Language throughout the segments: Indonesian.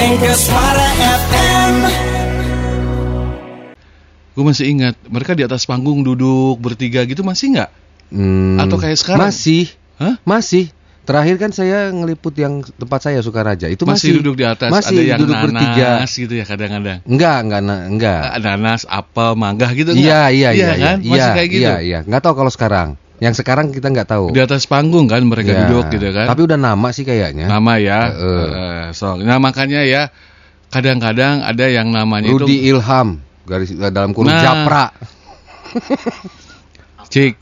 Mega Suara FM. Gue masih ingat mereka di atas panggung duduk bertiga gitu masih nggak? Hmm, Atau kayak sekarang? Masih. Hah? Masih. Terakhir kan saya ngeliput yang tempat saya Sukaraja. Itu Masih, masih, duduk di atas Masih ada yang duduk nanas bertiga. gitu ya kadang-kadang. Enggak, enggak, na- enggak. Nanas, apel, mangga gitu Iya, iya, iya, kan? iya, Masih iya, kayak gitu. Iya, iya. Enggak tahu kalau sekarang. Yang sekarang kita enggak tahu. Di atas panggung kan mereka Ya, duduk gitu kan. Tapi udah nama sih kayaknya. nama ya. Heeh. eh, so, nah makanya ya kadang-kadang ada yang namanya Rudi itu Ilham garis eh, dalam kurung Nah. Japra. cik.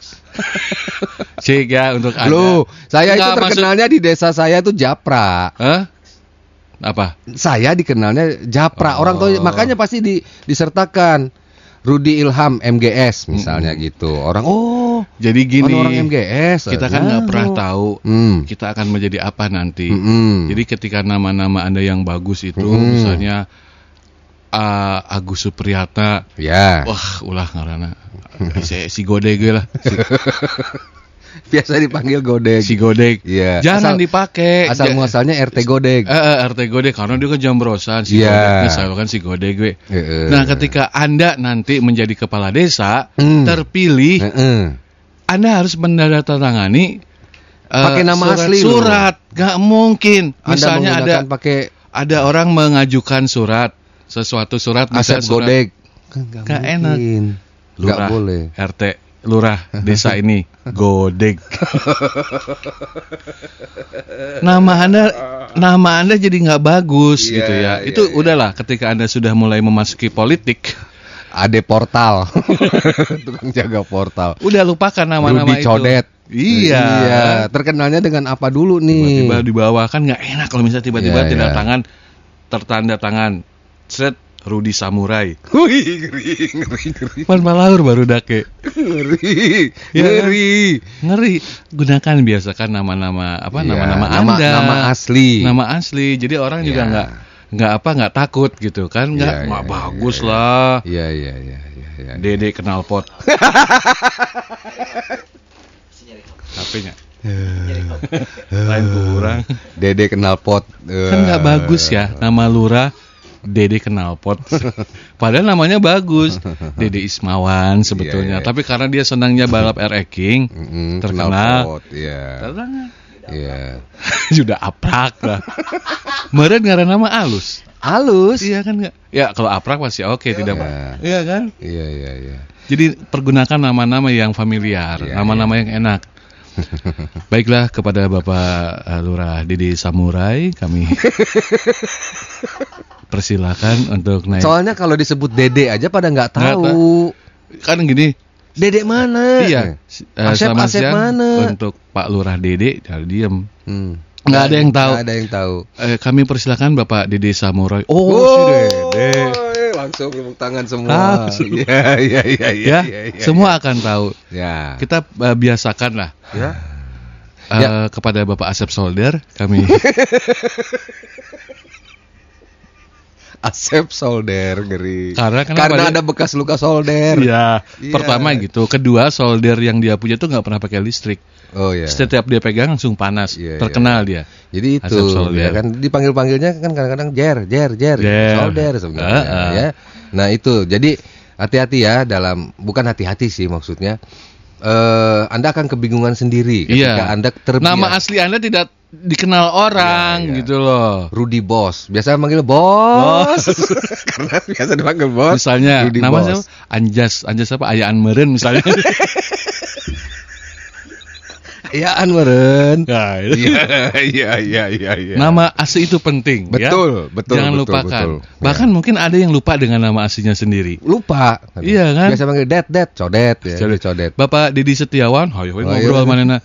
cik ya untuk Anda. Loh, saya itu Nggak, maksud- terkenalnya di desa saya itu Japra. Hah? Apa? Saya dikenalnya Japra. Orang Oh. tahu makanya pasti di, disertakan Rudi Ilham MGS misalnya gitu. Orang oh, Jadi gini. orang MGS. Kita kan nggak pernah tahu Hmm. kita akan menjadi apa nanti. Mm-mm. Jadi ketika nama-nama Anda yang bagus itu Mm. misalnya ah, Agus Supriyatna, Ya. wah ulah ngarana si, si Godeg lah, si, Biasa dipanggil Godeg. si Godeg. Iya. Jangan Asal- dipakai. Asal muasalnya RT Godeg. Eh, eh, RT Godeg karena dia kan jambrosan si Iya. Godegnya selalu kan si Godeg we. Heeh. Nah, ketika Anda nanti menjadi kepala desa, Hmm. terpilih, Heeh. Anda harus menandatangani eh, Pakai nama surat, asli loh. Surat, nggak mungkin. Anda Misalnya ada pakai ada orang mengajukan surat, sesuatu surat, misalnya surat Godeg. Kan nggak enak. lurah, boleh. RT, lurah desa ini, Godeg. nama anda, nama anda jadi nggak bagus Iya, gitu ya. iya, Itu iya. udahlah ketika anda sudah mulai memasuki politik, Ade portal. Tukang jaga portal. udah lupakan nama-nama itu. Codet. Iya. Iya. Terkenalnya dengan apa dulu nih? Tiba-tiba di bawah kan nggak enak kalau misalnya tiba-tiba Iya, tidak iya. tangan tertanda tangan, set Rudi Samurai. Wih, ngeri, ngeri, ngeri, Pan malaur baru dake. ngeri, Iya kan? ngeri. Ngeri. Gunakan biasakan nama-nama apa Iya, nama-nama nama, Anda. nama asli. Nama asli. Jadi orang juga Iya. nggak nggak apa nggak takut gitu kan nggak Iya, nggak iya, bagus iya, lah. Iya, iya, iya, iya, iya. Dede kenal pot. HP-nya. Lain kurang. Dede kenal pot. Kan nggak bagus ya nama lurah Dede kenal pot. Padahal namanya bagus. Dede Ismawan sebetulnya. Iya, iya. Tapi karena dia senangnya balap RE King, Mm-mm, terkenal. kenal pot. Iya. Terkenal. Iya. Sudah aprak lah. Meren ngaran nama alus. Halus. Iya kan nggak? Ya kalau aprak masih oke tidak Iya. Pak? Iya kan? Iya, iya, iya. Jadi pergunakan nama-nama yang familiar, Iya, nama-nama yang enak. Baiklah kepada Bapak eh, Lurah Didi Samurai kami persilakan untuk naik. Soalnya kalau disebut Dede aja pada nggak Nggak tahu. kan gini, Dede mana? iya. eh, Asep, selamat Asep siang mana? untuk Pak Lurah Dede, jangan diem. Hmm. Nggak ada yang tahu. Nggak ada yang tahu. Eh, kami persilakan Bapak Didi Samurai. Oh, Oh, si Dede. langsung tepuk tangan semua. Langsung. Iya, iya, iya, iya. Ya, iya, iya. semua akan tahu. Ya. Kita eh, biasakan lah Ya. eh, Ya. kepada Bapak Asep Solder kami Asep solder ngeri. Karena Karena dia- ada bekas luka solder. ya Iya. pertama gitu kedua solder yang dia punya tuh nggak pernah pakai listrik Oh ya. setiap dia pegang langsung panas Iya, terkenal dia Jadi Asep itu solder. ya kan dipanggil-panggilnya kan kadang-kadang jer, jer, jer, Jer. solder sebenarnya Heeh. ya. Nah, itu. Jadi hati-hati ya dalam bukan hati-hati sih maksudnya. Eh, anda akan kebingungan sendiri ketika iya Anda terbiasa. nama asli anda tidak dikenal orang Iya, iya. gitu loh Rudy Bos. Biasa manggil bos. Karena biasa dipanggil bos. misalnya Rudy nama Bos. siapa Anjas Anjas apa Ayaan Meren misalnya Ayaan meren. Nah, itu. Iya, iya, iya, iya, iya. nama asli itu penting ya. Betul, betul, jangan betul, lupakan betul. bahkan mungkin ada yang lupa dengan nama aslinya sendiri lupa. Iya, kan? Biasa manggil det, det, codet ya. Codet. Codet. Bapak Didi Setiawan, hoy, hoy, Oh, ngobrol iya. mana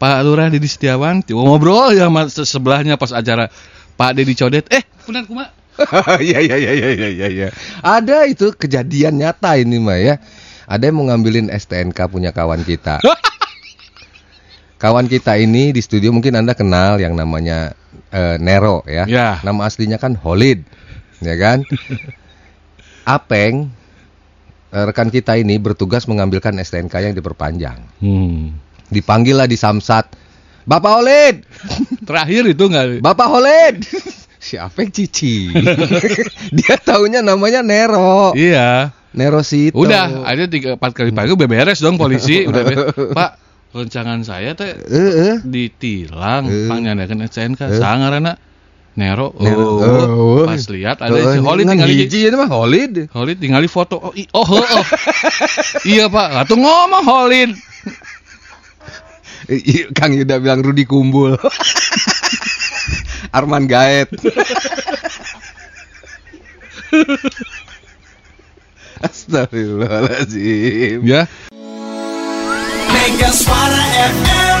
Pak Lurah Didi Setiawan, ngobrol ya sebelahnya pas acara Pak Didi Codet, eh, benar kuma. Iya iya iya iya iya iya. iya. Ada itu kejadian nyata ini mah ya. Ada yang mau ngambilin STNK punya kawan kita. kawan kita ini di studio mungkin Anda kenal yang namanya eh, Nero ya. Ya. Nama aslinya kan Holid. Ya kan? Apeng eh, rekan kita ini bertugas mengambilkan STNK yang diperpanjang. Hmm. Dipanggil lah di Samsat. Bapak Holid, Terakhir itu enggak Bapak Holid. si Apeng Cici. Dia taunya namanya Nero. Iya. Nero Sito. Udah, ada tiga empat kali pagi beberes dong polisi. Udah, Pak, rencangan saya teh Heeh. ditilang, Eh. pangandakan STNK, sangarana Nero. Nero. Oh, Oh. pas lihat ada Oh, si Holid tinggal hiji itu mah Holid. Holid tinggal foto. Oh, i- oh, oh, oh. iya Pak, atuh ngomong Holid. Kang Yuda bilang Rudi Kumbul. Arman Gaet. Astagfirullahaladzim. Ya, Mega Suara FM